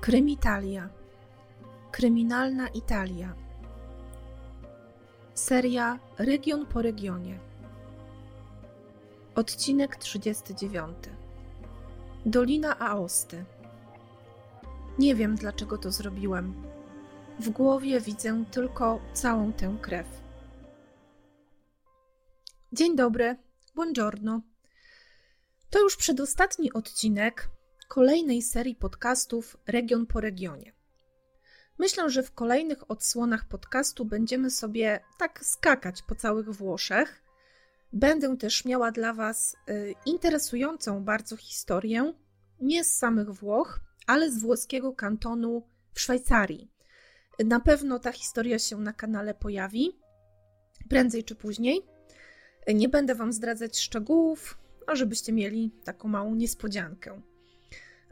Krymitalia. Kryminalna Italia. Seria Region po regionie. Odcinek 39. Dolina Aosty. Nie wiem, dlaczego to zrobiłem. W głowie widzę tylko całą tę krew. Dzień dobry, buongiorno. To już przedostatni odcinek kolejnej serii podcastów Region po regionie. Myślę, że w kolejnych odsłonach podcastu będziemy sobie tak skakać po całych Włoszech. Będę też miała dla Was y, interesującą bardzo historię, nie z samych Włoch, ale z włoskiego kantonu w Szwajcarii. Na pewno ta historia się na kanale pojawi, prędzej czy później. Nie będę Wam zdradzać szczegółów, a żebyście mieli taką małą niespodziankę.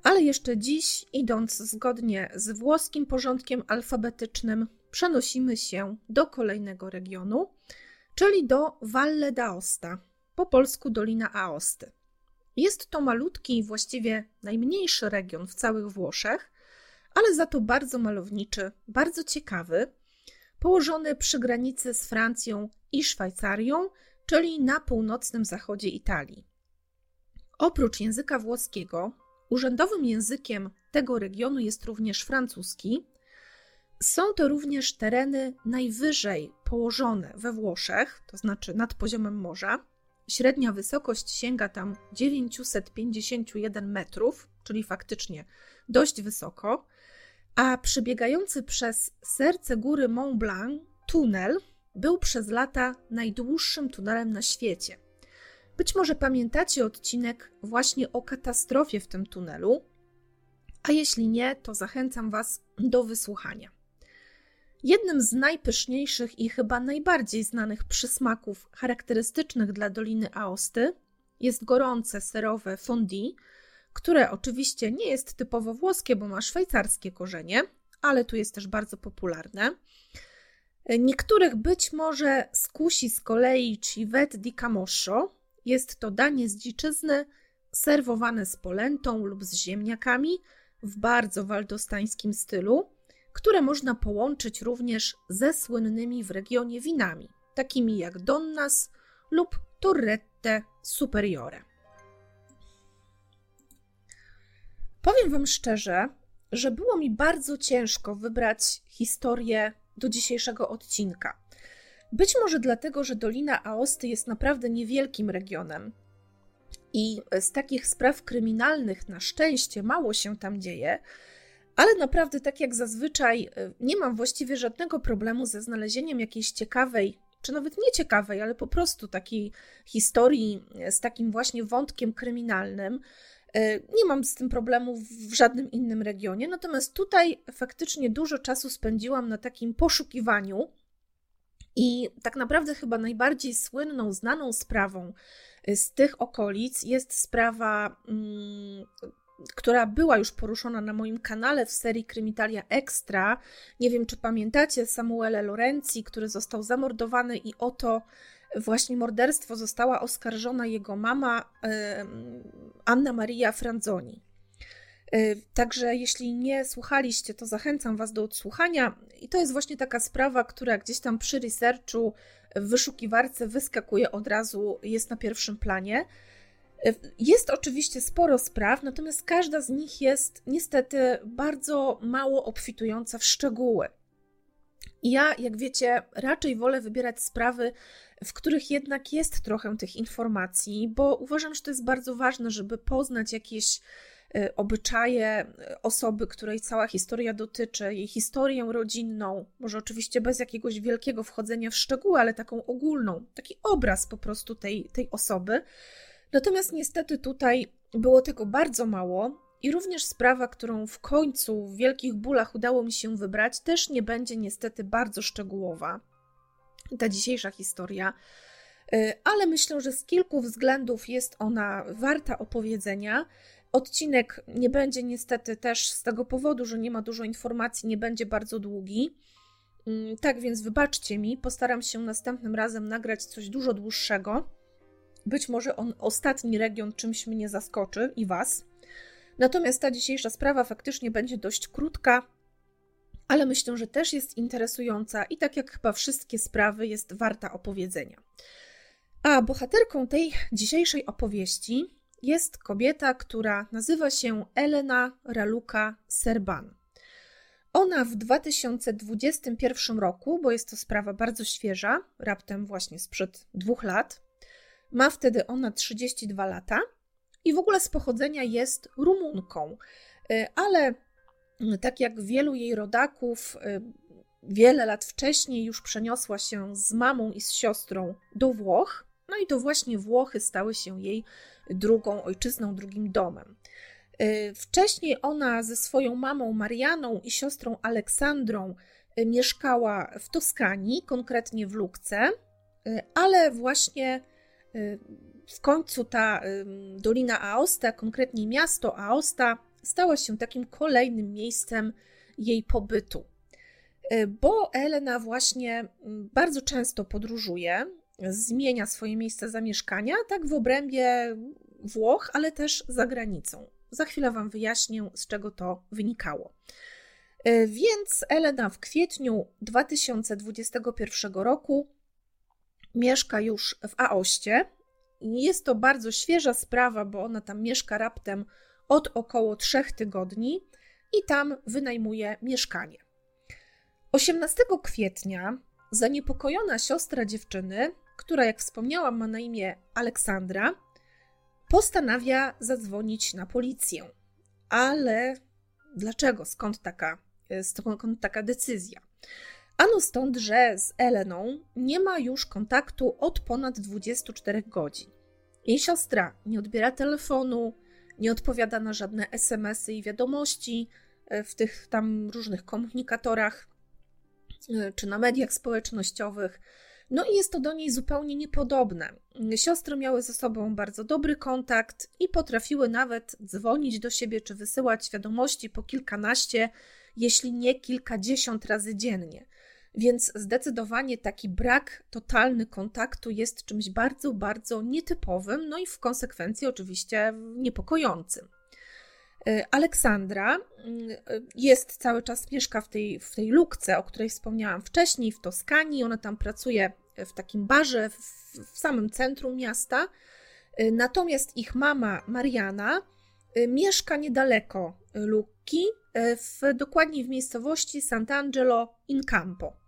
Ale jeszcze dziś, idąc zgodnie z włoskim porządkiem alfabetycznym, przenosimy się do kolejnego regionu, czyli do Valle d'Aosta, po polsku Dolina Aosty. Jest to malutki, właściwie najmniejszy region w całych Włoszech, ale za to bardzo malowniczy, bardzo ciekawy, położony przy granicy z Francją i Szwajcarią, czyli na północnym zachodzie Italii. Oprócz języka włoskiego, urzędowym językiem tego regionu jest również francuski. Są to również tereny najwyżej położone we Włoszech, to znaczy nad poziomem morza. Średnia wysokość sięga tam 951 metrów, czyli faktycznie dość wysoko, a przebiegający przez serce góry Mont Blanc tunel był przez lata najdłuższym tunelem na świecie. Być może pamiętacie odcinek właśnie o katastrofie w tym tunelu, a jeśli nie, to zachęcam Was do wysłuchania. Jednym z najpyszniejszych i chyba najbardziej znanych przysmaków charakterystycznych dla Doliny Aosty jest gorące serowe fondue, które oczywiście nie jest typowo włoskie, bo ma szwajcarskie korzenie, ale tu jest też bardzo popularne. Niektórych być może skusi z kolei civet di camoscio, jest to danie z dziczyzny serwowane z polentą lub z ziemniakami w bardzo waldostańskim stylu, które można połączyć również ze słynnymi w regionie winami, takimi jak Donnas lub Torrette Superiore. Powiem Wam szczerze, że było mi bardzo ciężko wybrać historię do dzisiejszego odcinka. Być może dlatego, że Dolina Aosty jest naprawdę niewielkim regionem. I z takich spraw kryminalnych na szczęście mało się tam dzieje, ale naprawdę, tak jak zazwyczaj, e, nie mam właściwie żadnego problemu ze znalezieniem jakiejś ciekawej, czy nawet nieciekawej, ale po prostu takiej historii e, z takim właśnie wątkiem kryminalnym. E, nie mam z tym problemu w żadnym innym regionie, natomiast tutaj faktycznie dużo czasu spędziłam na takim poszukiwaniu i tak naprawdę chyba najbardziej słynną, znaną sprawą y, z tych okolic jest sprawa, mm, która była już poruszona na moim kanale w serii Krymitalia Extra. Nie wiem, czy pamiętacie Samuele Lorenzi, który został zamordowany i oto właśnie morderstwo została oskarżona jego mama Anna Maria Franzoni. Y, także jeśli nie słuchaliście, to zachęcam Was do odsłuchania. I to jest właśnie taka sprawa, która gdzieś tam przy researchu w wyszukiwarce wyskakuje od razu, jest na pierwszym planie. Y, jest oczywiście sporo spraw, natomiast każda z nich jest niestety bardzo mało obfitująca w szczegóły. I ja, jak wiecie, raczej wolę wybierać sprawy, w których jednak jest trochę tych informacji, bo uważam, że to jest bardzo ważne, żeby poznać jakieś obyczaje y, osoby, której cała historia dotyczy, jej historię rodzinną, może oczywiście bez jakiegoś wielkiego wchodzenia w szczegóły, ale taką ogólną, taki obraz po prostu tej, tej osoby. Natomiast niestety tutaj było tego bardzo mało. I również sprawa, którą w końcu w wielkich bólach udało mi się wybrać, też nie będzie niestety bardzo szczegółowa. Ta dzisiejsza historia, y, ale myślę, że z kilku względów jest ona warta opowiedzenia. Odcinek nie będzie niestety też z tego powodu, że nie ma dużo informacji, nie będzie bardzo długi. Mm, tak więc wybaczcie mi, postaram się następnym razem nagrać coś dużo dłuższego. Być może on ostatni region czymś mnie zaskoczy i was. Natomiast ta dzisiejsza sprawa faktycznie będzie dość krótka, ale myślę, że też jest interesująca i tak jak chyba wszystkie sprawy, jest warta opowiedzenia. A bohaterką tej dzisiejszej opowieści jest kobieta, która nazywa się Elena Raluka Serban. Ona w 2021 roku, bo jest to sprawa bardzo świeża, raptem właśnie sprzed dwóch lat, ma wtedy ona 32 lata i w ogóle z pochodzenia jest Rumunką, y, ale tak jak wielu jej rodaków, y, wiele lat wcześniej już przeniosła się z mamą i z siostrą do Włoch. No i to właśnie Włochy stały się jej drugą ojczyzną, drugim domem. Y, wcześniej ona ze swoją mamą Marianą i siostrą Aleksandrą mieszkała w Toskanii, konkretnie w Lukce, ale właśnie w końcu ta Dolina Aosta, konkretnie miasto Aosta, stała się takim kolejnym miejscem jej pobytu. Bo Elena właśnie bardzo często podróżuje, zmienia swoje miejsce zamieszkania, tak w obrębie Włoch, ale też za granicą. Za chwilę Wam wyjaśnię, z czego to wynikało. E, więc Elena w kwietniu 2021 roku mieszka już w Aoście, jest to bardzo świeża sprawa, bo ona tam mieszka raptem od około trzech tygodni i tam wynajmuje mieszkanie. 18 kwietnia zaniepokojona siostra dziewczyny, która jak wspomniałam ma na imię Aleksandra, postanawia zadzwonić na policję. Ale dlaczego? Skąd taka, skąd taka decyzja? Ano stąd, że z Eleną nie ma już kontaktu od ponad 24 godzin. Jej siostra nie odbiera telefonu, nie odpowiada na żadne SMS-y i wiadomości e, w tych tam różnych komunikatorach e, czy na mediach społecznościowych. No i jest to do niej zupełnie niepodobne. Siostry miały ze sobą bardzo dobry kontakt i potrafiły nawet dzwonić do siebie czy wysyłać wiadomości po kilkanaście, jeśli nie kilkadziesiąt razy dziennie. Więc zdecydowanie taki brak totalny kontaktu jest czymś bardzo, bardzo nietypowym, no i w konsekwencji oczywiście niepokojącym. E, Aleksandra mm, jest cały czas, mieszka w tej, w tej lukce, o której wspomniałam wcześniej, w Toskanii. Ona tam pracuje w takim barze w, w samym centrum miasta. E, natomiast ich mama Mariana e, mieszka niedaleko Lucki, w, dokładniej w miejscowości Sant'Angelo in Campo.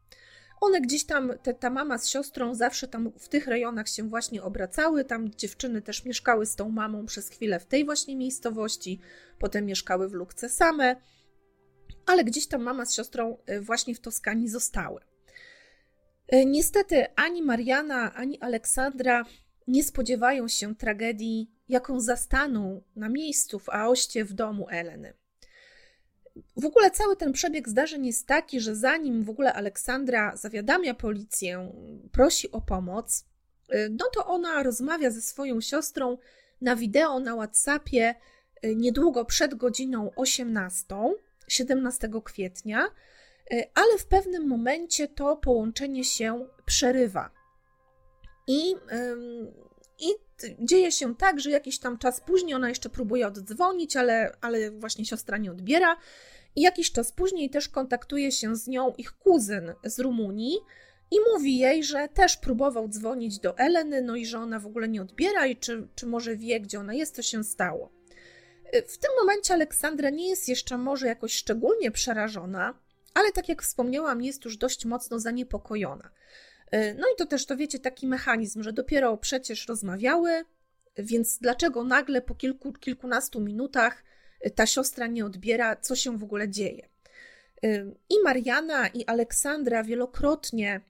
One gdzieś tam, te, ta mama z siostrą zawsze tam w tych rejonach się właśnie obracały. Tam dziewczyny też mieszkały z tą mamą przez chwilę w tej właśnie miejscowości, potem mieszkały w Lukce same, ale gdzieś tam mama z siostrą y, właśnie w Toskanii zostały. Y, niestety ani Mariana, ani Aleksandra nie spodziewają się tragedii, jaką zastaną na miejscu w Aoście w domu Eleny. W ogóle cały ten przebieg zdarzeń jest taki, że zanim w ogóle Aleksandra zawiadamia policję, prosi o pomoc, y, no to ona rozmawia ze swoją siostrą na wideo na WhatsAppie y, niedługo przed godziną 18, 17 kwietnia, ale w pewnym momencie to połączenie się przerywa. I, i dzieje się tak, że jakiś tam czas później ona jeszcze próbuje oddzwonić, ale, ale właśnie siostra nie odbiera. I jakiś czas później też kontaktuje się z nią ich kuzyn z Rumunii i mówi jej, że też próbował dzwonić do Eleny, no i że ona w ogóle nie odbiera i czy, czy może wie, gdzie ona jest, co się stało. W tym momencie Aleksandra nie jest jeszcze może jakoś szczególnie przerażona, ale tak jak wspomniałam, jest już dość mocno zaniepokojona. E, no i to też, to wiecie, taki mechanizm, że dopiero przecież rozmawiały, więc dlaczego nagle po kilku, kilkunastu minutach e, ta siostra nie odbiera, co się w ogóle dzieje? E, I Mariana, i Aleksandra wielokrotnie,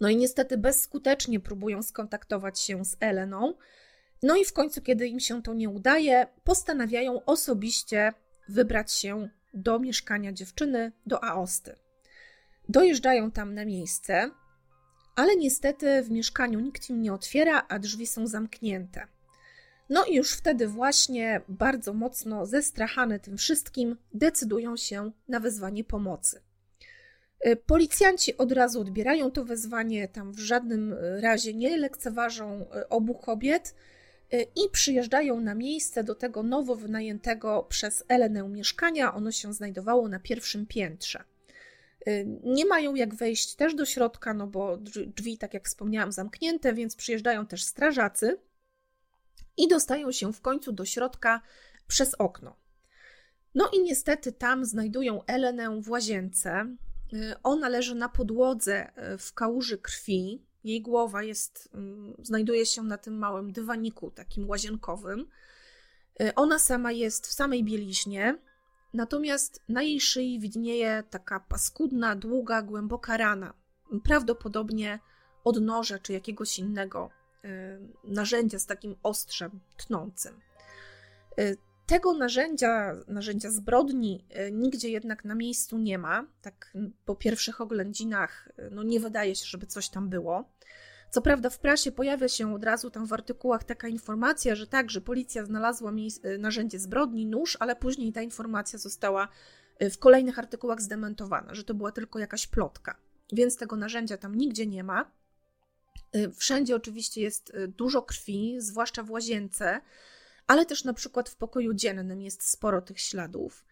no i niestety bezskutecznie próbują skontaktować się z Eleną. No i w końcu, kiedy im się to nie udaje, postanawiają osobiście wybrać się do mieszkania dziewczyny, do Aosty. Dojeżdżają tam na miejsce, ale niestety w mieszkaniu nikt im nie otwiera, a drzwi są zamknięte. No i już wtedy właśnie bardzo mocno zestrachane tym wszystkim decydują się na wezwanie pomocy. Y, policjanci od razu odbierają to wezwanie, tam w żadnym razie nie lekceważą y, obu kobiet i przyjeżdżają na miejsce do tego nowo wynajętego przez Elenę mieszkania. Ono się znajdowało na pierwszym piętrze. Nie mają jak wejść też do środka, no bo drzwi, tak jak wspomniałam, zamknięte, więc przyjeżdżają też strażacy i dostają się w końcu do środka przez okno. No i niestety tam znajdują Elenę w łazience. Ona leży na podłodze w kałuży krwi. Jej głowa jest, mm, znajduje się na tym małym dywaniku takim łazienkowym. Ona sama jest w samej bieliźnie, natomiast na jej szyi widnieje taka paskudna, długa, głęboka rana. Prawdopodobnie od noża czy jakiegoś innego y, narzędzia z takim ostrzem tnącym. Tego narzędzia, narzędzia zbrodni y, nigdzie jednak na miejscu nie ma. Tak po pierwszych oględzinach no nie wydaje się, żeby coś tam było. Co prawda w prasie pojawia się od razu tam w artykułach taka informacja, że tak, że policja znalazła y, narzędzie zbrodni, nóż, ale później ta informacja została w kolejnych artykułach zdementowana, że to była tylko jakaś plotka. Więc tego narzędzia tam nigdzie nie ma. Wszędzie oczywiście jest dużo krwi, zwłaszcza w łazience ale też na przykład w pokoju dziennym jest sporo tych śladów.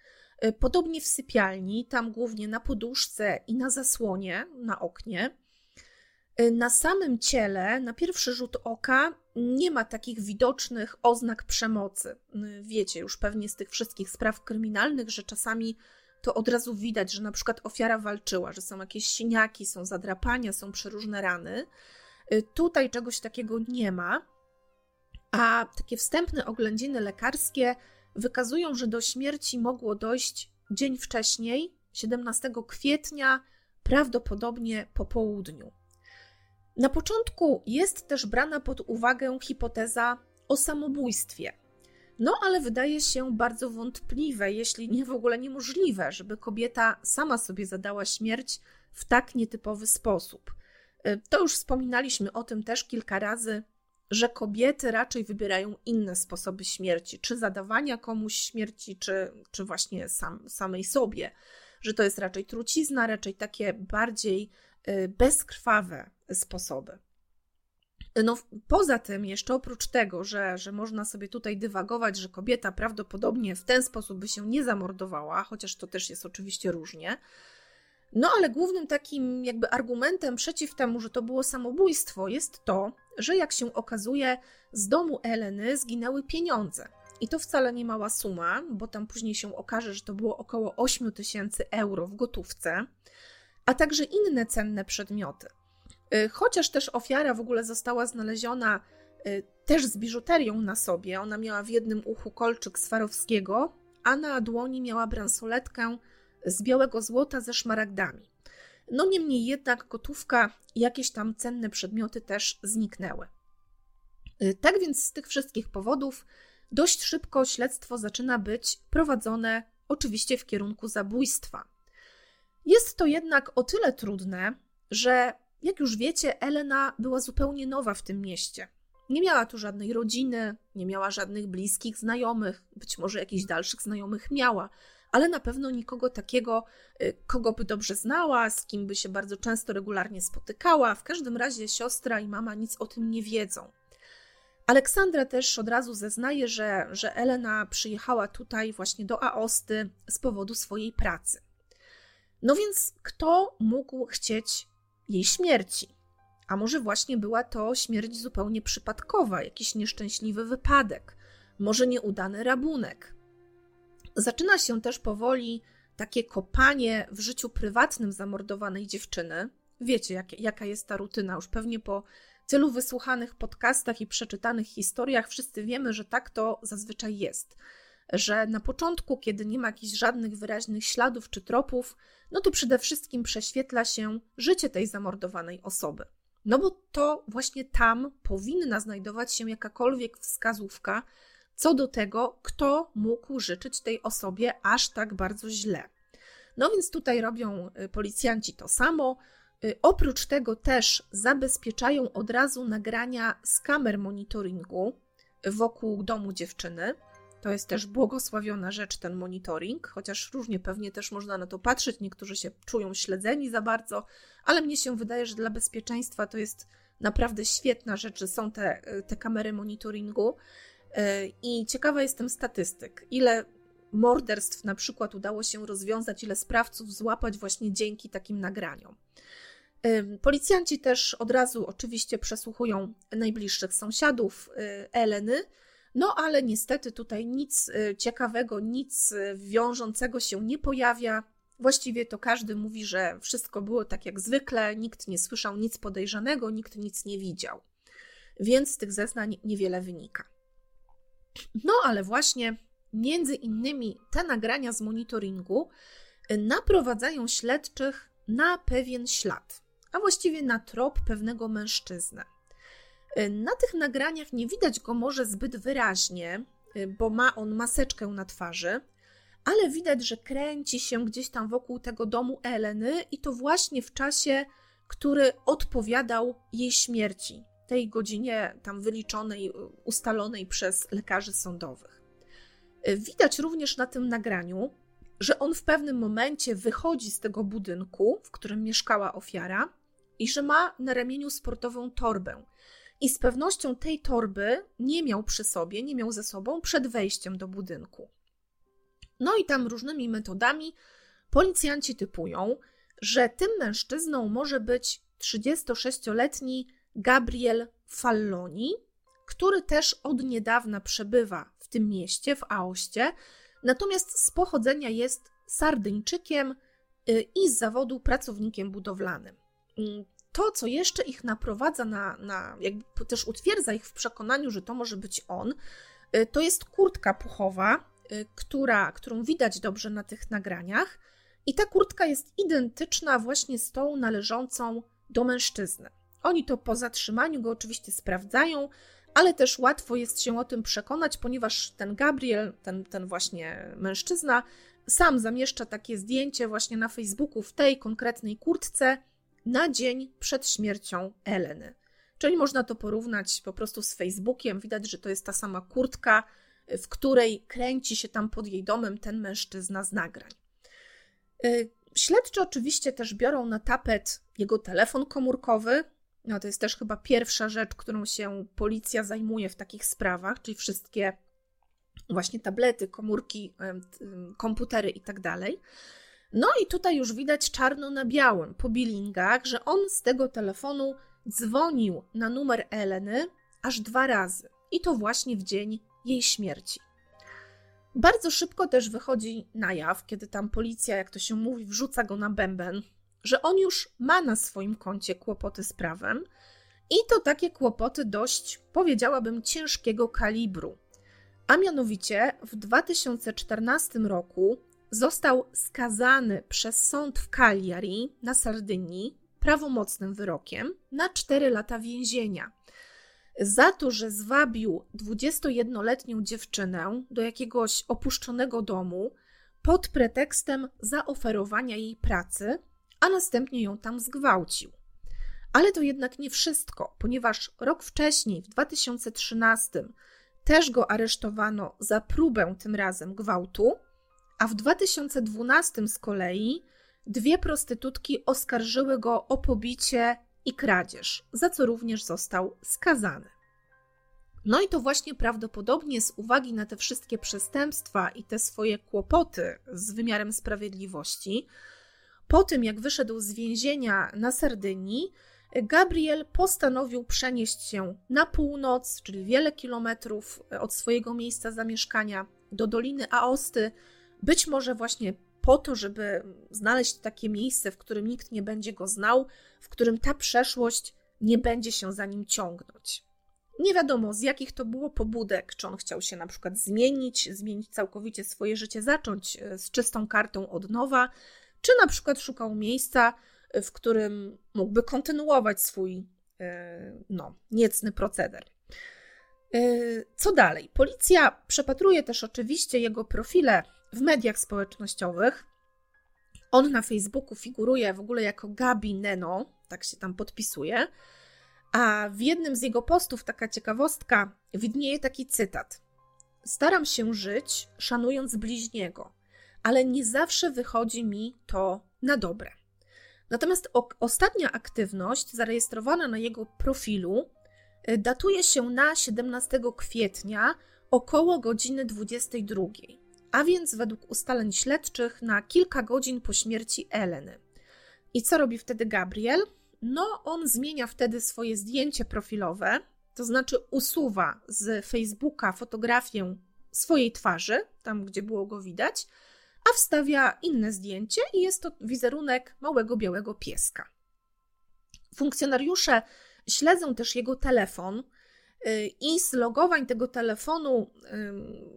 Y, podobnie w sypialni, tam głównie na poduszce i na zasłonie, na oknie. Y, na samym ciele, na pierwszy rzut oka, nie ma takich widocznych oznak przemocy. Y, wiecie już pewnie z tych wszystkich spraw kryminalnych, że czasami to od razu widać, że na przykład ofiara walczyła, że są jakieś siniaki, są zadrapania, są przeróżne rany. Tutaj czegoś takiego nie ma. A takie wstępne oględziny lekarskie wykazują, że do śmierci mogło dojść dzień wcześniej, 17 kwietnia, prawdopodobnie po południu. Na początku jest też brana pod uwagę hipoteza o samobójstwie. No, ale wydaje się bardzo wątpliwe, jeśli nie w ogóle niemożliwe, żeby kobieta sama sobie zadała śmierć w tak nietypowy sposób. To już wspominaliśmy o tym też kilka razy że kobiety raczej wybierają inne sposoby śmierci, czy zadawania komuś śmierci, czy, czy właśnie sam, samej sobie, że to jest raczej trucizna, raczej takie bardziej y, bezkrwawe sposoby. No, poza tym, jeszcze oprócz tego, że, że można sobie tutaj dywagować, że kobieta prawdopodobnie w ten sposób by się nie zamordowała, chociaż to też jest oczywiście różnie, no ale głównym takim jakby argumentem przeciw temu, że to było samobójstwo, jest to, że jak się okazuje, z domu Eleny zginęły pieniądze. I to wcale nie mała suma, bo tam później się okaże, że to było około 8 tysięcy euro w gotówce, a także inne cenne przedmioty. Y, chociaż też ofiara w ogóle została znaleziona y, też z biżuterią na sobie. Ona miała w jednym uchu kolczyk Swarowskiego, a na dłoni miała bransoletkę z białego złota ze szmaragdami. No niemniej jednak gotówka i jakieś tam cenne przedmioty też zniknęły. Y, tak więc z tych wszystkich powodów dość szybko śledztwo zaczyna być prowadzone oczywiście w kierunku zabójstwa. Jest to jednak o tyle trudne, że jak już wiecie, Elena była zupełnie nowa w tym mieście. Nie miała tu żadnej rodziny, nie miała żadnych bliskich znajomych, być może jakichś dalszych znajomych miała, ale na pewno nikogo takiego, y, kogo by dobrze znała, z kim by się bardzo często, regularnie spotykała. W każdym razie siostra i mama nic o tym nie wiedzą. Aleksandra też od razu zeznaje, że, że Elena przyjechała tutaj właśnie do Aosty z powodu swojej pracy. No więc kto mógł chcieć jej śmierci? A może właśnie była to śmierć zupełnie przypadkowa, jakiś nieszczęśliwy wypadek, może nieudany rabunek. Zaczyna się też powoli takie kopanie w życiu prywatnym zamordowanej dziewczyny. Wiecie, jak, jaka jest ta rutyna. Już pewnie po tylu wysłuchanych podcastach i przeczytanych historiach wszyscy wiemy, że tak to zazwyczaj jest. Że na początku, kiedy nie ma jakichś żadnych wyraźnych śladów czy tropów, no to przede wszystkim prześwietla się życie tej zamordowanej osoby. No bo to właśnie tam powinna znajdować się jakakolwiek wskazówka, co do tego, kto mógł życzyć tej osobie aż tak bardzo źle. No więc tutaj robią y, policjanci to samo. Y, oprócz tego też zabezpieczają od razu nagrania z kamer monitoringu wokół domu dziewczyny. To jest też błogosławiona rzecz, ten monitoring, chociaż różnie pewnie też można na to patrzeć. Niektórzy się czują śledzeni za bardzo, ale mnie się wydaje, że dla bezpieczeństwa to jest naprawdę świetna rzecz, że są te, te kamery monitoringu. I ciekawa jestem statystyk. Ile morderstw na przykład udało się rozwiązać, ile sprawców złapać właśnie dzięki takim nagraniom. Policjanci też od razu oczywiście przesłuchują najbliższych sąsiadów y, Eleny, no ale niestety tutaj nic y, ciekawego, nic wiążącego się nie pojawia. Właściwie to każdy mówi, że wszystko było tak jak zwykle, nikt nie słyszał nic podejrzanego, nikt nic nie widział. Więc z tych zeznań niewiele wynika. No ale właśnie między innymi te nagrania z monitoringu naprowadzają śledczych na pewien ślad a właściwie na trop pewnego mężczyznę. Y, na tych nagraniach nie widać go może zbyt wyraźnie, y, bo ma on maseczkę na twarzy, ale widać, że kręci się gdzieś tam wokół tego domu Eleny i to właśnie w czasie, który odpowiadał jej śmierci, tej godzinie tam wyliczonej, y, ustalonej przez lekarzy sądowych. Widać również na tym nagraniu, że on w pewnym momencie wychodzi z tego budynku, w którym mieszkała ofiara, i że ma na ramieniu sportową torbę. I z pewnością tej torby nie miał przy sobie, nie miał ze sobą przed wejściem do budynku. No i tam różnymi metodami policjanci typują, że tym mężczyzną może być 36-letni Gabriel Falloni, który też od niedawna przebywa w tym mieście, w Aoście, natomiast z pochodzenia jest Sardyńczykiem y, i z zawodu pracownikiem budowlanym. Mm, to, co jeszcze ich naprowadza na, na jakby też utwierdza ich w przekonaniu, że to może być on, y, to jest kurtka puchowa, y, która, którą widać dobrze na tych nagraniach. I ta kurtka jest identyczna właśnie z tą należącą do mężczyzny. Oni to po zatrzymaniu go oczywiście sprawdzają, ale też łatwo jest się o tym przekonać, ponieważ ten Gabriel, ten, ten właśnie mężczyzna, sam zamieszcza takie zdjęcie właśnie na Facebooku w tej konkretnej kurtce na dzień przed śmiercią Eleny. Czyli można to porównać po prostu z Facebookiem. Widać, że to jest ta sama kurtka, w której kręci się tam pod jej domem ten mężczyzna z nagrań. Y, śledczy oczywiście też biorą na tapet jego telefon komórkowy. No to jest też chyba pierwsza rzecz, którą się policja zajmuje w takich sprawach, czyli wszystkie właśnie tablety, komórki, komputery i tak dalej. No i tutaj już widać czarno na białym po billingach, że on z tego telefonu dzwonił na numer Eleny aż dwa razy. I to właśnie w dzień jej śmierci. Bardzo szybko też wychodzi na jaw, kiedy tam policja, jak to się mówi, wrzuca go na bęben, że on już ma na swoim koncie kłopoty z prawem i to takie kłopoty dość, powiedziałabym, ciężkiego kalibru. A mianowicie w 2014 roku został skazany przez sąd w Cagliari na Sardynii prawomocnym wyrokiem na 4 lata więzienia za to, że zwabił 21-letnią dziewczynę do jakiegoś opuszczonego domu pod pretekstem zaoferowania jej pracy, a następnie ją tam zgwałcił. Ale to jednak nie wszystko, ponieważ rok wcześniej, w 2013, też go aresztowano za próbę tym razem gwałtu, a w 2012 z kolei dwie prostytutki oskarżyły go o pobicie i kradzież, za co również został skazany. No i to właśnie prawdopodobnie z uwagi na te wszystkie przestępstwa i te swoje kłopoty z wymiarem sprawiedliwości, po tym jak wyszedł z więzienia na Sardynii, Gabriel postanowił przenieść się na północ, czyli wiele kilometrów od swojego miejsca zamieszkania, do Doliny Aosty, być może właśnie po to, żeby znaleźć takie miejsce, w którym nikt nie będzie go znał, w którym ta przeszłość nie będzie się za nim ciągnąć. Nie wiadomo z jakich to było pobudek, czy on chciał się na przykład zmienić, zmienić całkowicie swoje życie, zacząć e, z czystą kartą od nowa, czy na przykład szukał miejsca, e, w którym mógłby kontynuować swój e, no, niecny proceder. Co dalej? Policja przepatruje też oczywiście jego profile w mediach społecznościowych. On na Facebooku figuruje w ogóle jako Gabi Neno, tak się tam podpisuje. A w jednym z jego postów, taka ciekawostka, widnieje taki cytat: Staram się żyć, szanując bliźniego, ale nie zawsze wychodzi mi to na dobre. Natomiast o, ostatnia aktywność zarejestrowana na jego profilu y, datuje się na 17 kwietnia około godziny 22, a więc według ustaleń śledczych na kilka godzin po śmierci Eleny. I co robi wtedy Gabriel? No, on zmienia wtedy swoje zdjęcie profilowe, to znaczy usuwa z Facebooka fotografię swojej twarzy, tam gdzie było go widać, a wstawia inne zdjęcie i jest to wizerunek małego białego pieska. Funkcjonariusze śledzą też jego telefon y, i z logowań tego telefonu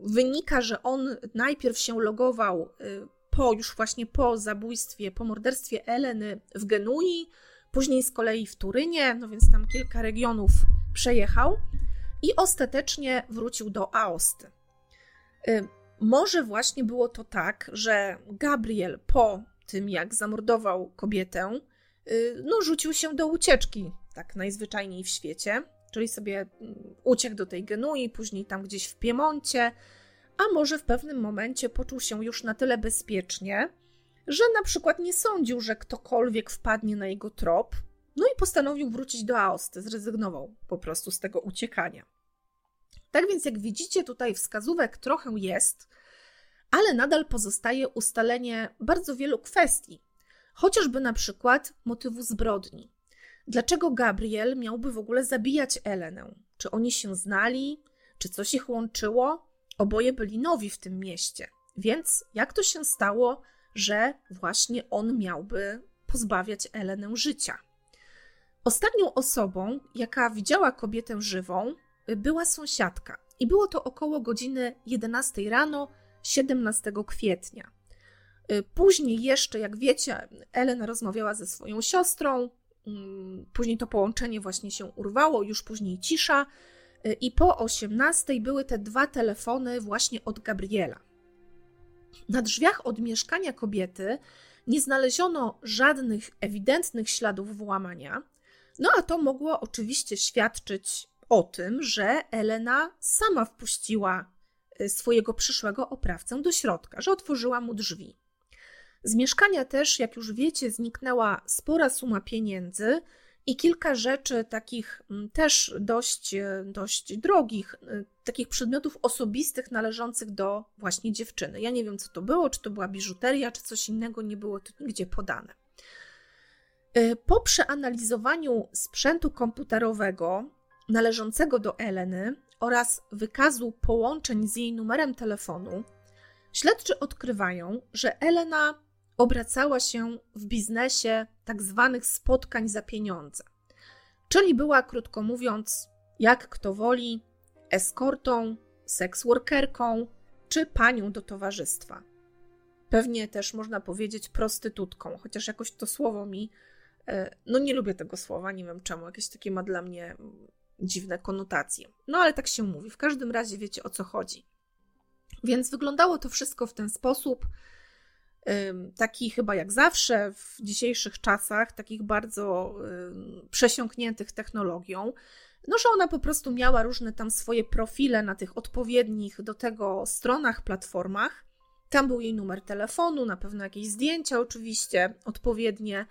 wynika, że on najpierw się logował y, po już właśnie po zabójstwie, po morderstwie Eleny w Genui, później z kolei w Turynie, no więc tam kilka regionów przejechał i ostatecznie wrócił do Aosty. Może właśnie było to tak, że Gabriel po tym, jak zamordował kobietę, y, no, rzucił się do ucieczki, tak najzwyczajniej w świecie, czyli sobie mm, uciekł do tej Genui, później tam gdzieś w Piemoncie, a może w pewnym momencie poczuł się już na tyle bezpiecznie, że na przykład nie sądził, że ktokolwiek wpadnie na jego trop, no i postanowił wrócić do Aosty, zrezygnował po prostu z tego uciekania. Tak więc, jak widzicie, tutaj wskazówek trochę jest, ale nadal pozostaje ustalenie bardzo wielu kwestii, chociażby na przykład motywu zbrodni. Dlaczego Gabriel miałby w ogóle zabijać Elenę? Czy oni się znali? Czy coś ich łączyło? Oboje byli nowi w tym mieście, więc jak to się stało, że właśnie on miałby pozbawiać Elenę życia? Ostatnią osobą, jaka widziała kobietę żywą, była sąsiadka. I było to około godziny 11 rano 17 kwietnia. Y, później jeszcze, jak wiecie, Elena rozmawiała ze swoją siostrą. Mm, później to połączenie właśnie się urwało, już później cisza. Y, I po 18 były te dwa telefony właśnie od Gabriela. Na drzwiach od mieszkania kobiety nie znaleziono żadnych ewidentnych śladów włamania, no a to mogło oczywiście świadczyć o tym, że Elena sama wpuściła y, swojego przyszłego oprawcę do środka, że otworzyła mu drzwi. Z mieszkania też, jak już wiecie, zniknęła spora suma pieniędzy i kilka rzeczy takich też dość, y, dość drogich, y, takich przedmiotów osobistych należących do właśnie dziewczyny. Ja nie wiem, co to było, czy to była biżuteria, czy coś innego, nie było to nigdzie podane. Po przeanalizowaniu sprzętu komputerowego należącego do Eleny oraz wykazu połączeń z jej numerem telefonu, śledczy odkrywają, że Elena obracała się w biznesie tak zwanych spotkań za pieniądze. Czyli była, krótko mówiąc, jak kto woli, eskortą, seksworkerką czy panią do towarzystwa. Pewnie też można powiedzieć prostytutką, chociaż jakoś to słowo mi, e, no nie lubię tego słowa, nie wiem czemu, jakieś takie ma dla mnie dziwne konotacje. No ale tak się mówi. W każdym razie wiecie o co chodzi. Więc wyglądało to wszystko w ten sposób, taki chyba jak zawsze w dzisiejszych czasach, takich bardzo przesiąkniętych technologią, no że ona po prostu miała różne tam swoje profile na tych odpowiednich do tego stronach, platformach. Tam był jej numer telefonu, na pewno jakieś zdjęcia oczywiście odpowiednie.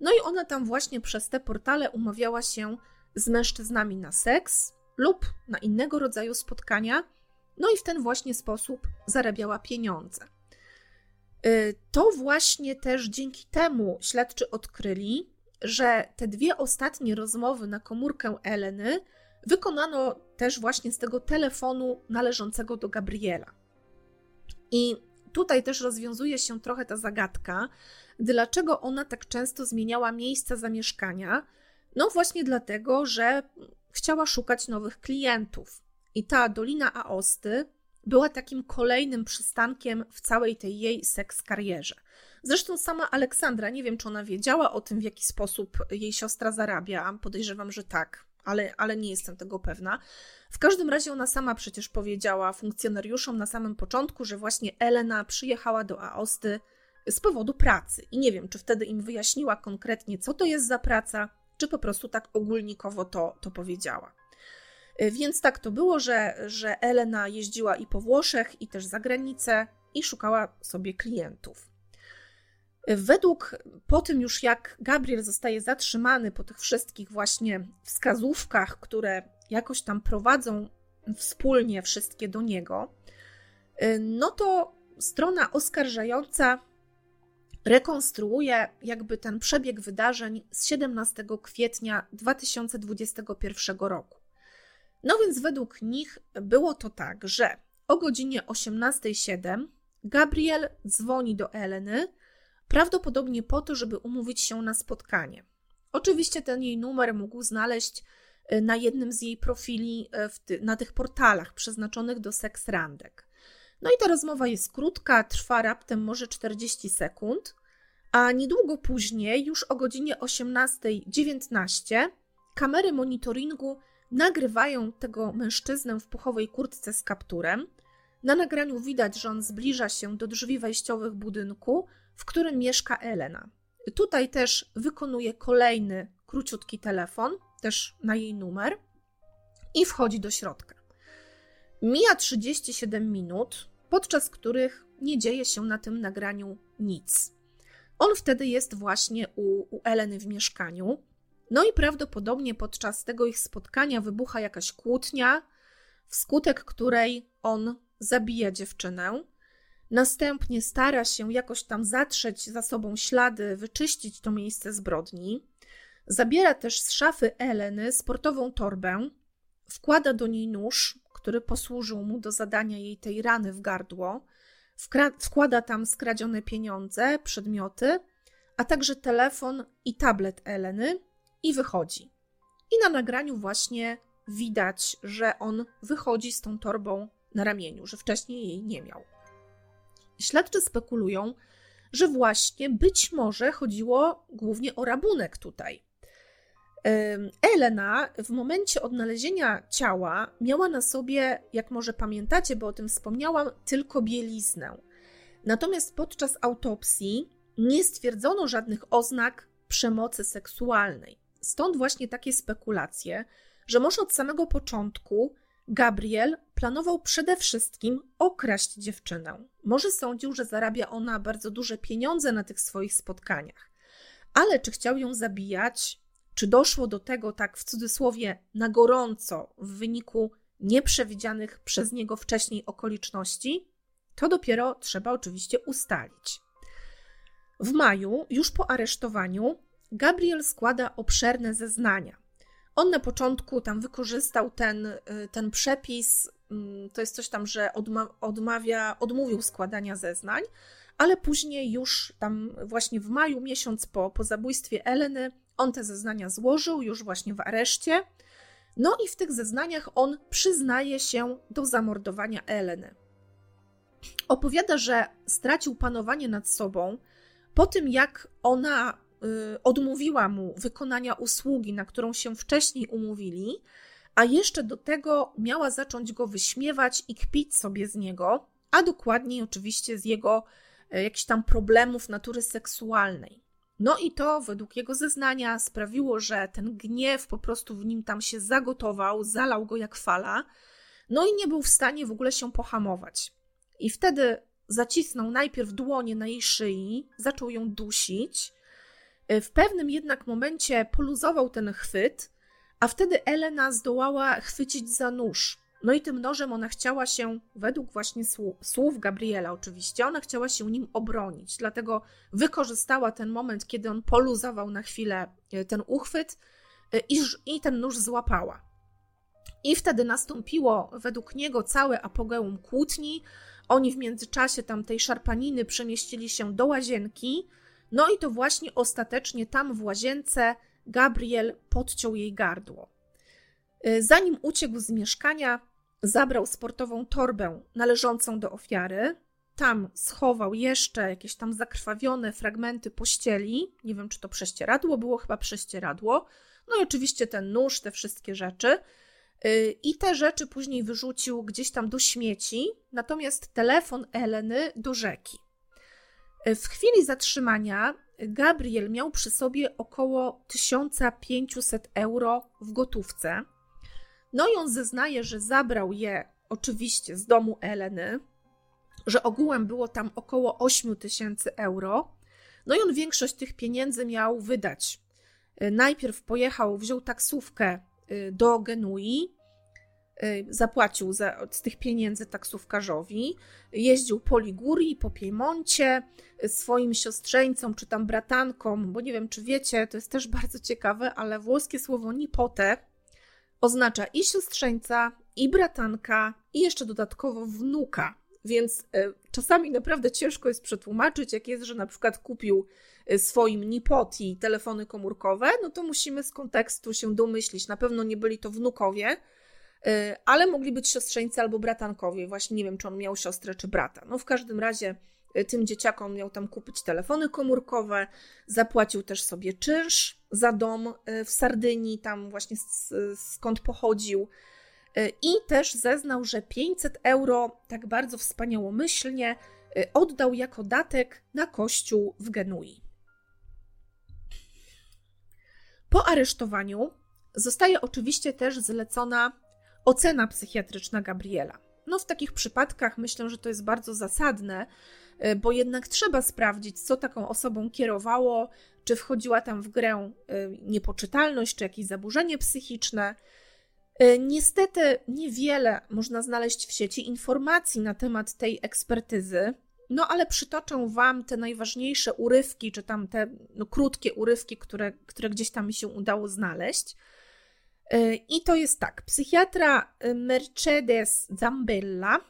No i ona tam właśnie przez te portale umawiała się z mężczyznami na seks lub na innego rodzaju spotkania, no i w ten właśnie sposób zarabiała pieniądze. Y, to właśnie też dzięki temu śledczy odkryli, że te dwie ostatnie rozmowy na komórkę Eleny wykonano też właśnie z tego telefonu należącego do Gabriela. I tutaj też rozwiązuje się trochę ta zagadka, dlaczego ona tak często zmieniała miejsca zamieszkania, no właśnie dlatego, że chciała szukać nowych klientów. I ta Dolina Aosty była takim kolejnym przystankiem w całej tej jej seks karierze. Zresztą sama Aleksandra, nie wiem czy ona wiedziała o tym, w jaki sposób jej siostra zarabia. Podejrzewam, że tak, ale, ale nie jestem tego pewna. W każdym razie ona sama przecież powiedziała funkcjonariuszom na samym początku, że właśnie Elena przyjechała do Aosty z powodu pracy. I nie wiem, czy wtedy im wyjaśniła konkretnie, co to jest za praca, czy po prostu tak ogólnikowo to, to powiedziała. Y, więc tak to było, że, że Elena jeździła i po Włoszech, i też za granicę, i szukała sobie klientów. Według, po tym już jak Gabriel zostaje zatrzymany, po tych wszystkich właśnie wskazówkach, które jakoś tam prowadzą wspólnie wszystkie do niego, no to strona oskarżająca rekonstruuje jakby ten przebieg wydarzeń z 17 kwietnia 2021 roku. No więc według nich było to tak, że o godzinie 18.07 Gabriel dzwoni do Eleny, prawdopodobnie po to, żeby umówić się na spotkanie. Oczywiście ten jej numer mógł znaleźć y, na jednym z jej profili ty na tych portalach przeznaczonych do seks randek. No i ta rozmowa jest krótka, trwa raptem może 40 sekund, a niedługo później, już o godzinie 18.19, kamery monitoringu nagrywają tego mężczyznę w puchowej kurtce z kapturem. Na nagraniu widać, że on zbliża się do drzwi wejściowych budynku, w którym mieszka Elena. Tutaj też wykonuje kolejny króciutki telefon, też na jej numer, i wchodzi do środka. Mija 37 minut, podczas których nie dzieje się na tym nagraniu nic. On wtedy jest właśnie u, u Eleny w mieszkaniu. No i prawdopodobnie podczas tego ich spotkania wybucha jakaś kłótnia, wskutek której on zabija dziewczynę. Następnie stara się jakoś tam zatrzeć za sobą ślady, wyczyścić to miejsce zbrodni. Zabiera też z szafy Eleny sportową torbę, wkłada do niej nóż, który posłużył mu do zadania jej tej rany w gardło, wkłada tam skradzione pieniądze, przedmioty, a także telefon i tablet Eleny i wychodzi. I na nagraniu właśnie widać, że on wychodzi z tą torbą na ramieniu, że wcześniej jej nie miał. Śledczy spekulują, że właśnie być może chodziło głównie o rabunek tutaj. Elena w momencie odnalezienia ciała miała na sobie, jak może pamiętacie, bo o tym wspomniałam, tylko bieliznę. Natomiast podczas autopsji nie stwierdzono żadnych oznak przemocy seksualnej. Stąd właśnie takie spekulacje, że może od samego początku Gabriel planował przede wszystkim okraść dziewczynę. Może sądził, że zarabia ona bardzo duże pieniądze na tych swoich spotkaniach. Ale czy chciał ją zabijać, czy doszło do tego tak w cudzysłowie na gorąco w wyniku nieprzewidzianych przez niego wcześniej okoliczności, to dopiero trzeba oczywiście ustalić. W maju, już po aresztowaniu, Gabriel składa obszerne zeznania. On na początku tam wykorzystał ten, y, ten przepis, mm, to jest coś tam, że odmawia, odmówił składania zeznań, ale później już tam właśnie w maju, miesiąc po, po zabójstwie Eleny, on te zeznania złożył już właśnie w areszcie. No i w tych zeznaniach on przyznaje się do zamordowania Eleny. Opowiada, że stracił panowanie nad sobą po tym, jak ona y, odmówiła mu wykonania usługi, na którą się wcześniej umówili, a jeszcze do tego miała zacząć go wyśmiewać i kpić sobie z niego, a dokładniej oczywiście z jego y, jakichś tam problemów natury seksualnej. No i to według jego zeznania sprawiło, że ten gniew po prostu w nim tam się zagotował, zalał go jak fala, no i nie był w stanie w ogóle się pohamować. I wtedy zacisnął najpierw dłonie na jej szyi, zaczął ją dusić. W pewnym jednak momencie poluzował ten chwyt, a wtedy Elena zdołała chwycić za nóż. No i tym nożem ona chciała się, według właśnie słów Gabriela oczywiście, ona chciała się nim obronić. Dlatego wykorzystała ten moment, kiedy on poluzował na chwilę e, ten uchwyt e, i, i ten nóż złapała. I wtedy nastąpiło według niego całe apogeum kłótni. Oni w międzyczasie tam tej szarpaniny przemieścili się do łazienki. No i to właśnie ostatecznie tam w łazience Gabriel podciął jej gardło. E, zanim uciekł z mieszkania, zabrał sportową torbę należącą do ofiary. Tam schował jeszcze jakieś tam zakrwawione fragmenty pościeli. Nie wiem, czy to prześcieradło było, chyba prześcieradło. No i oczywiście ten nóż, te wszystkie rzeczy. Y, I te rzeczy później wyrzucił gdzieś tam do śmieci, natomiast telefon Eleny do rzeki. Y, w chwili zatrzymania Gabriel miał przy sobie około 1500 euro w gotówce. No i on zeznaje, że zabrał je oczywiście z domu Eleny, że ogółem było tam około 8 tysięcy euro. No i on większość tych pieniędzy miał wydać. Najpierw pojechał, wziął taksówkę do Genui, zapłacił za, z tych pieniędzy taksówkarzowi, jeździł po Ligurii, po Piemoncie, swoim siostrzeńcom czy tam bratankom, bo nie wiem czy wiecie, to jest też bardzo ciekawe, ale włoskie słowo nipote oznacza i siostrzeńca, i bratanka, i jeszcze dodatkowo wnuka. Więc e, czasami naprawdę ciężko jest przetłumaczyć, jak jest, że na przykład kupił e, swoim nipoti telefony komórkowe, no to musimy z kontekstu się domyślić. Na pewno nie byli to wnukowie, e, ale mogli być siostrzeńcy albo bratankowie. Właśnie nie wiem, czy on miał siostrę czy brata. No w każdym razie tym dzieciakom miał tam kupić telefony komórkowe, zapłacił też sobie czynsz za dom w Sardynii, tam właśnie skąd pochodził. I też zeznał, że 500 euro, tak bardzo wspaniałomyślnie, oddał jako datek na kościół w Genui. Po aresztowaniu zostaje oczywiście też zlecona ocena psychiatryczna Gabriela. No, w takich przypadkach myślę, że to jest bardzo zasadne, bo jednak trzeba sprawdzić, co taką osobą kierowało, czy wchodziła tam w grę e, niepoczytalność, czy jakieś zaburzenie psychiczne. E, niestety niewiele można znaleźć w sieci informacji na temat tej ekspertyzy, no ale przytoczę Wam te najważniejsze urywki, czy tam te no, krótkie urywki, które, które gdzieś tam mi się udało znaleźć. I to jest tak. Psychiatra Mercedes Zambella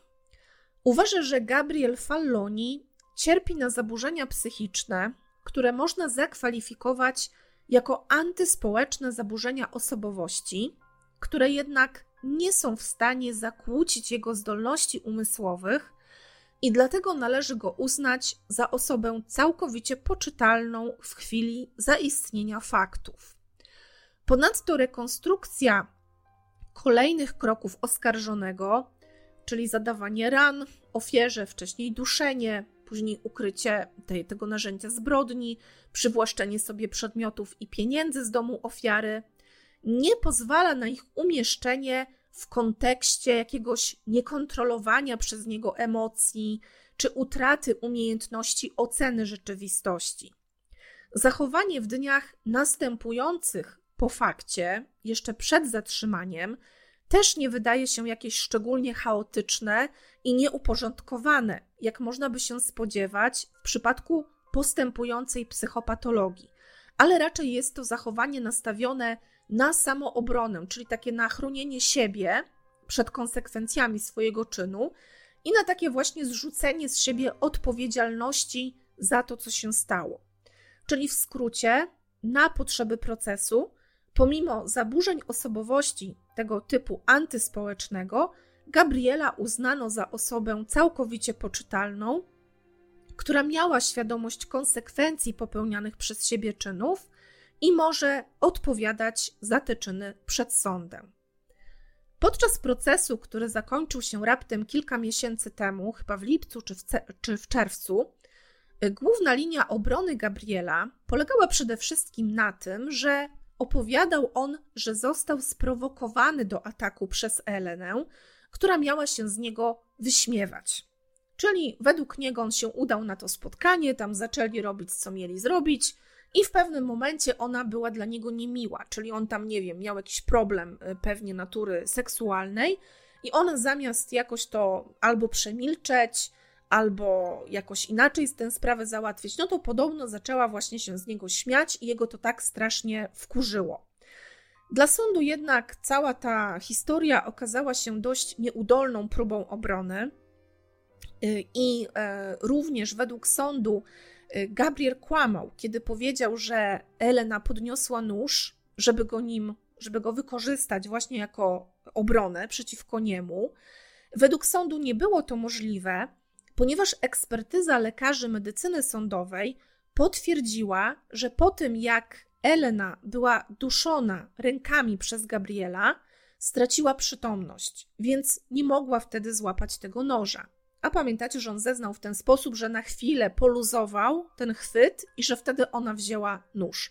Uważa, że Gabriel Falloni cierpi na zaburzenia psychiczne, które można zakwalifikować jako antyspołeczne zaburzenia osobowości, które jednak nie są w stanie zakłócić jego zdolności umysłowych i dlatego należy go uznać za osobę całkowicie poczytalną w chwili zaistnienia faktów. Ponadto rekonstrukcja kolejnych kroków oskarżonego czyli zadawanie ran ofierze, wcześniej duszenie, później ukrycie tej, tego narzędzia zbrodni, przywłaszczenie sobie przedmiotów i pieniędzy z domu ofiary, nie pozwala na ich umieszczenie w kontekście jakiegoś niekontrolowania przez niego emocji czy utraty umiejętności oceny rzeczywistości. Zachowanie w dniach następujących po fakcie, jeszcze przed zatrzymaniem, też nie wydaje się jakieś szczególnie chaotyczne i nieuporządkowane, jak można by się spodziewać w przypadku postępującej psychopatologii, ale raczej jest to zachowanie nastawione na samoobronę, czyli takie na chronienie siebie przed konsekwencjami swojego czynu i na takie właśnie zrzucenie z siebie odpowiedzialności za to, co się stało. Czyli w skrócie, na potrzeby procesu Pomimo zaburzeń osobowości tego typu antyspołecznego, Gabriela uznano za osobę całkowicie poczytalną, która miała świadomość konsekwencji popełnianych przez siebie czynów i może odpowiadać za te czyny przed sądem. Podczas procesu, który zakończył się raptem kilka miesięcy temu, chyba w lipcu czy w, czy w czerwcu, główna linia obrony Gabriela polegała przede wszystkim na tym, że opowiadał on, że został sprowokowany do ataku przez Elenę, która miała się z niego wyśmiewać. Czyli według niego on się udał na to spotkanie, tam zaczęli robić, co mieli zrobić, i w pewnym momencie ona była dla niego niemiła, czyli on tam, nie wiem, miał jakiś problem y, pewnie natury seksualnej, i ona zamiast jakoś to albo przemilczeć, albo jakoś inaczej tę sprawę załatwić, no to podobno zaczęła właśnie się z niego śmiać i jego to tak strasznie wkurzyło. Dla sądu jednak cała ta historia okazała się dość nieudolną próbą obrony y, i e, również według sądu y, Gabriel kłamał, kiedy powiedział, że Elena podniosła nóż, żeby go nim, żeby go wykorzystać właśnie jako obronę przeciwko niemu. Według sądu nie było to możliwe, ponieważ ekspertyza lekarzy medycyny sądowej potwierdziła, że po tym jak Elena była duszona rękami przez Gabriela, straciła przytomność, więc nie mogła wtedy złapać tego noża. A pamiętacie, że on zeznał w ten sposób, że na chwilę poluzował ten chwyt i że wtedy ona wzięła nóż.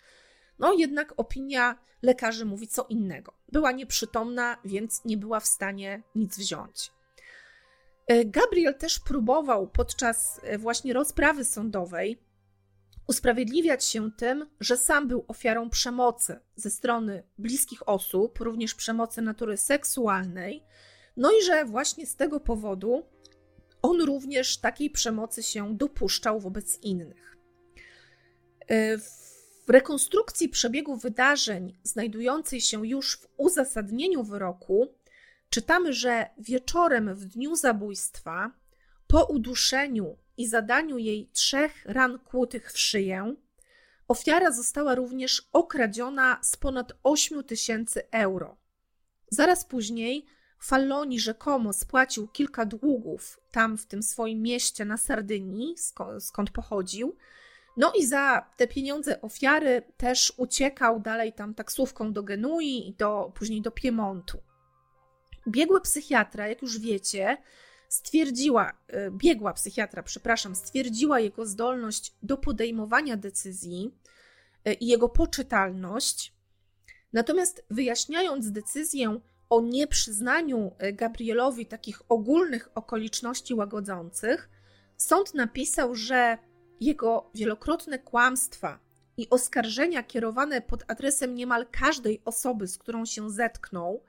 No jednak opinia lekarzy mówi co innego. Była nieprzytomna, więc nie była w stanie nic wziąć. E, Gabriel też próbował podczas e, właśnie rozprawy sądowej usprawiedliwiać się tym, że sam był ofiarą przemocy ze strony bliskich osób, również przemocy natury seksualnej, no i że właśnie z tego powodu on również takiej przemocy się dopuszczał wobec innych. E, w rekonstrukcji przebiegu wydarzeń, znajdującej się już w uzasadnieniu wyroku, czytamy, że wieczorem w dniu zabójstwa, po uduszeniu i zadaniu jej trzech ran kłutych w szyję, ofiara została również okradziona z ponad 8 tysięcy euro. Zaraz później Falloni rzekomo spłacił kilka długów tam w tym swoim mieście na Sardynii, skąd, pochodził. No i za te pieniądze ofiary też uciekał dalej tam taksówką do Genui i do, później do Piemontu. Biegły psychiatra, jak już wiecie, stwierdziła, e, biegła psychiatra, przepraszam, stwierdziła jego zdolność do podejmowania decyzji e, i jego poczytalność. Natomiast wyjaśniając decyzję o nieprzyznaniu e, Gabrielowi takich ogólnych okoliczności łagodzących, sąd napisał, że jego wielokrotne kłamstwa i oskarżenia kierowane pod adresem niemal każdej osoby, z którą się zetknął,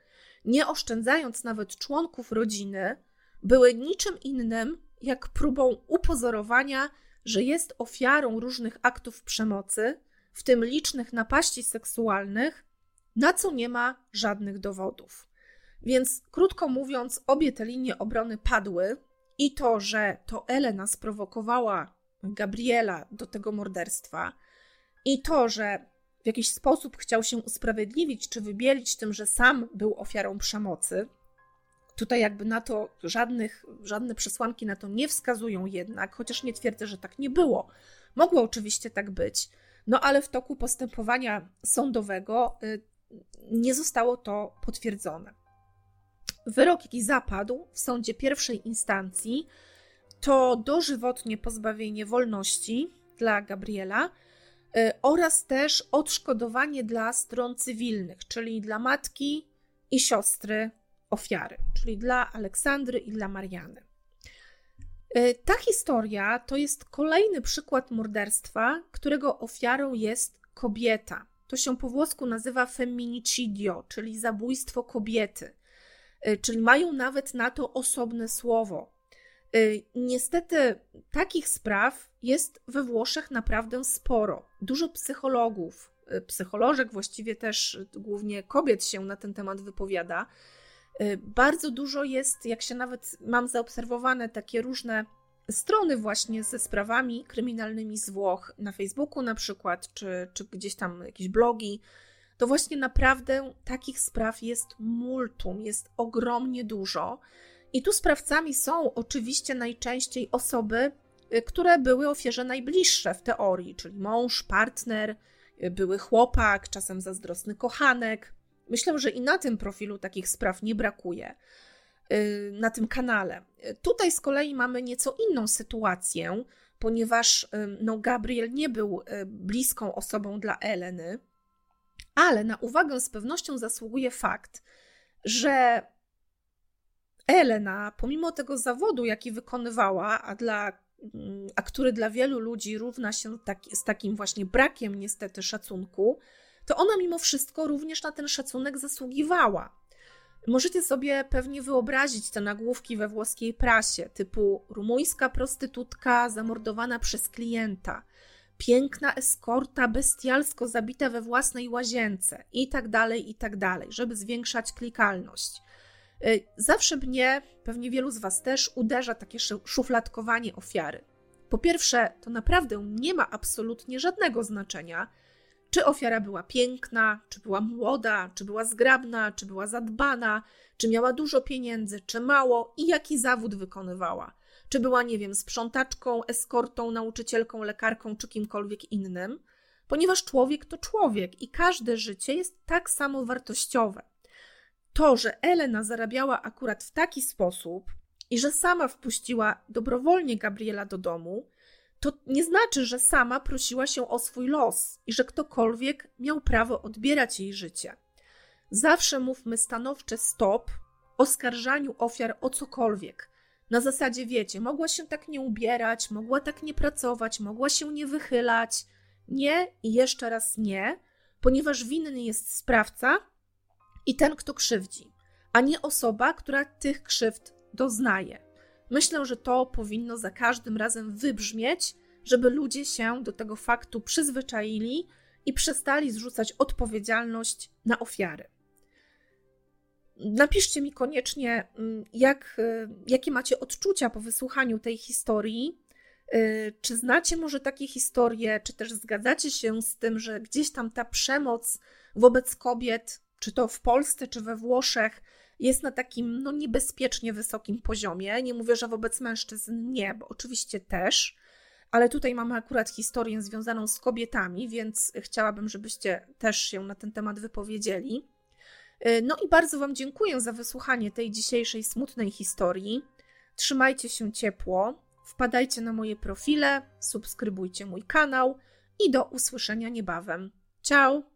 nie oszczędzając nawet członków rodziny, były niczym innym jak próbą upozorowania, że jest ofiarą różnych aktów przemocy, w tym licznych napaści seksualnych, na co nie ma żadnych dowodów. Więc krótko mówiąc, obie te linie obrony padły i to, że to Elena sprowokowała Gabriela do tego morderstwa, i to, że w jakiś sposób chciał się usprawiedliwić czy wybielić tym, że sam był ofiarą przemocy. Tutaj jakby na to żadnych, żadne przesłanki na to nie wskazują jednak, chociaż nie twierdzę, że tak nie było. Mogło oczywiście tak być, no ale w toku postępowania sądowego y, nie zostało to potwierdzone. Wyrok, jaki zapadł w sądzie pierwszej instancji, to dożywotnie pozbawienie wolności dla Gabriela oraz też odszkodowanie dla stron cywilnych, czyli dla matki i siostry ofiary, czyli dla Aleksandry i dla Mariany. Y, ta historia to jest kolejny przykład morderstwa, którego ofiarą jest kobieta. To się po włosku nazywa femminicidio, czyli zabójstwo kobiety. Y, czyli mają nawet na to osobne słowo. Y, niestety takich spraw jest we Włoszech naprawdę sporo. Dużo psychologów, y, psycholożek właściwie też głównie kobiet się na ten temat wypowiada. Bardzo dużo jest, jak się nawet mam zaobserwowane, takie różne strony właśnie ze sprawami kryminalnymi z Włoch na Facebooku na przykład, czy, czy gdzieś tam jakieś blogi to właśnie naprawdę takich spraw jest multum, jest ogromnie dużo. I tu sprawcami są oczywiście najczęściej osoby, y, które były ofierze najbliższe w teorii, czyli mąż, partner, y, były chłopak, czasem zazdrosny kochanek. Myślę, że i na tym profilu takich spraw nie brakuje, y, na tym kanale. Tutaj z kolei mamy nieco inną sytuację, ponieważ no, Gabriel nie był bliską osobą dla Eleny, ale na uwagę z pewnością zasługuje fakt, że Elena, pomimo tego zawodu, jaki wykonywała, a, dla, a który dla wielu ludzi równa się tak, z takim właśnie brakiem niestety szacunku, to ona mimo wszystko również na ten szacunek zasługiwała. Możecie sobie pewnie wyobrazić te nagłówki we włoskiej prasie, typu rumuńska prostytutka zamordowana przez klienta, piękna eskorta bestialsko zabita we własnej łazience i tak dalej, i tak dalej, żeby zwiększać klikalność. Y, zawsze mnie, pewnie wielu z Was też, uderza takie szufladkowanie ofiary. Po pierwsze, to naprawdę nie ma absolutnie żadnego znaczenia, czy ofiara była piękna, czy była młoda, czy była zgrabna, czy była zadbana, czy miała dużo pieniędzy, czy mało i jaki zawód wykonywała czy była, nie wiem, sprzątaczką, eskortą, nauczycielką, lekarką, czy kimkolwiek innym, ponieważ człowiek to człowiek i każde życie jest tak samo wartościowe. To, że Elena zarabiała akurat w taki sposób i że sama wpuściła dobrowolnie Gabriela do domu, to nie znaczy, że sama prosiła się o swój los i że ktokolwiek miał prawo odbierać jej życie. Zawsze mówmy stanowcze stop oskarżaniu ofiar o cokolwiek, Na zasadzie, wiecie, mogła się tak nie ubierać, mogła tak nie pracować, mogła się nie wychylać. Nie i jeszcze raz nie, ponieważ winny jest sprawca i ten, kto krzywdzi, a nie osoba, która tych krzywd doznaje. Myślę, że to powinno za każdym razem wybrzmieć, żeby ludzie się do tego faktu przyzwyczaili i przestali zrzucać odpowiedzialność na ofiary. Napiszcie mi koniecznie, mm, jak, y, jakie macie odczucia po wysłuchaniu tej historii. Y, czy znacie może takie historie, czy też zgadzacie się z tym, że gdzieś tam ta przemoc wobec kobiet, czy to w Polsce, czy we Włoszech, jest na takim no, niebezpiecznie wysokim poziomie. Nie mówię, że wobec mężczyzn nie, bo oczywiście też, ale tutaj mamy akurat historię związaną z kobietami, więc chciałabym, żebyście też się na ten temat wypowiedzieli. Y, no i bardzo Wam dziękuję za wysłuchanie tej dzisiejszej smutnej historii. Trzymajcie się ciepło, wpadajcie na moje profile, subskrybujcie mój kanał i do usłyszenia niebawem. Ciao!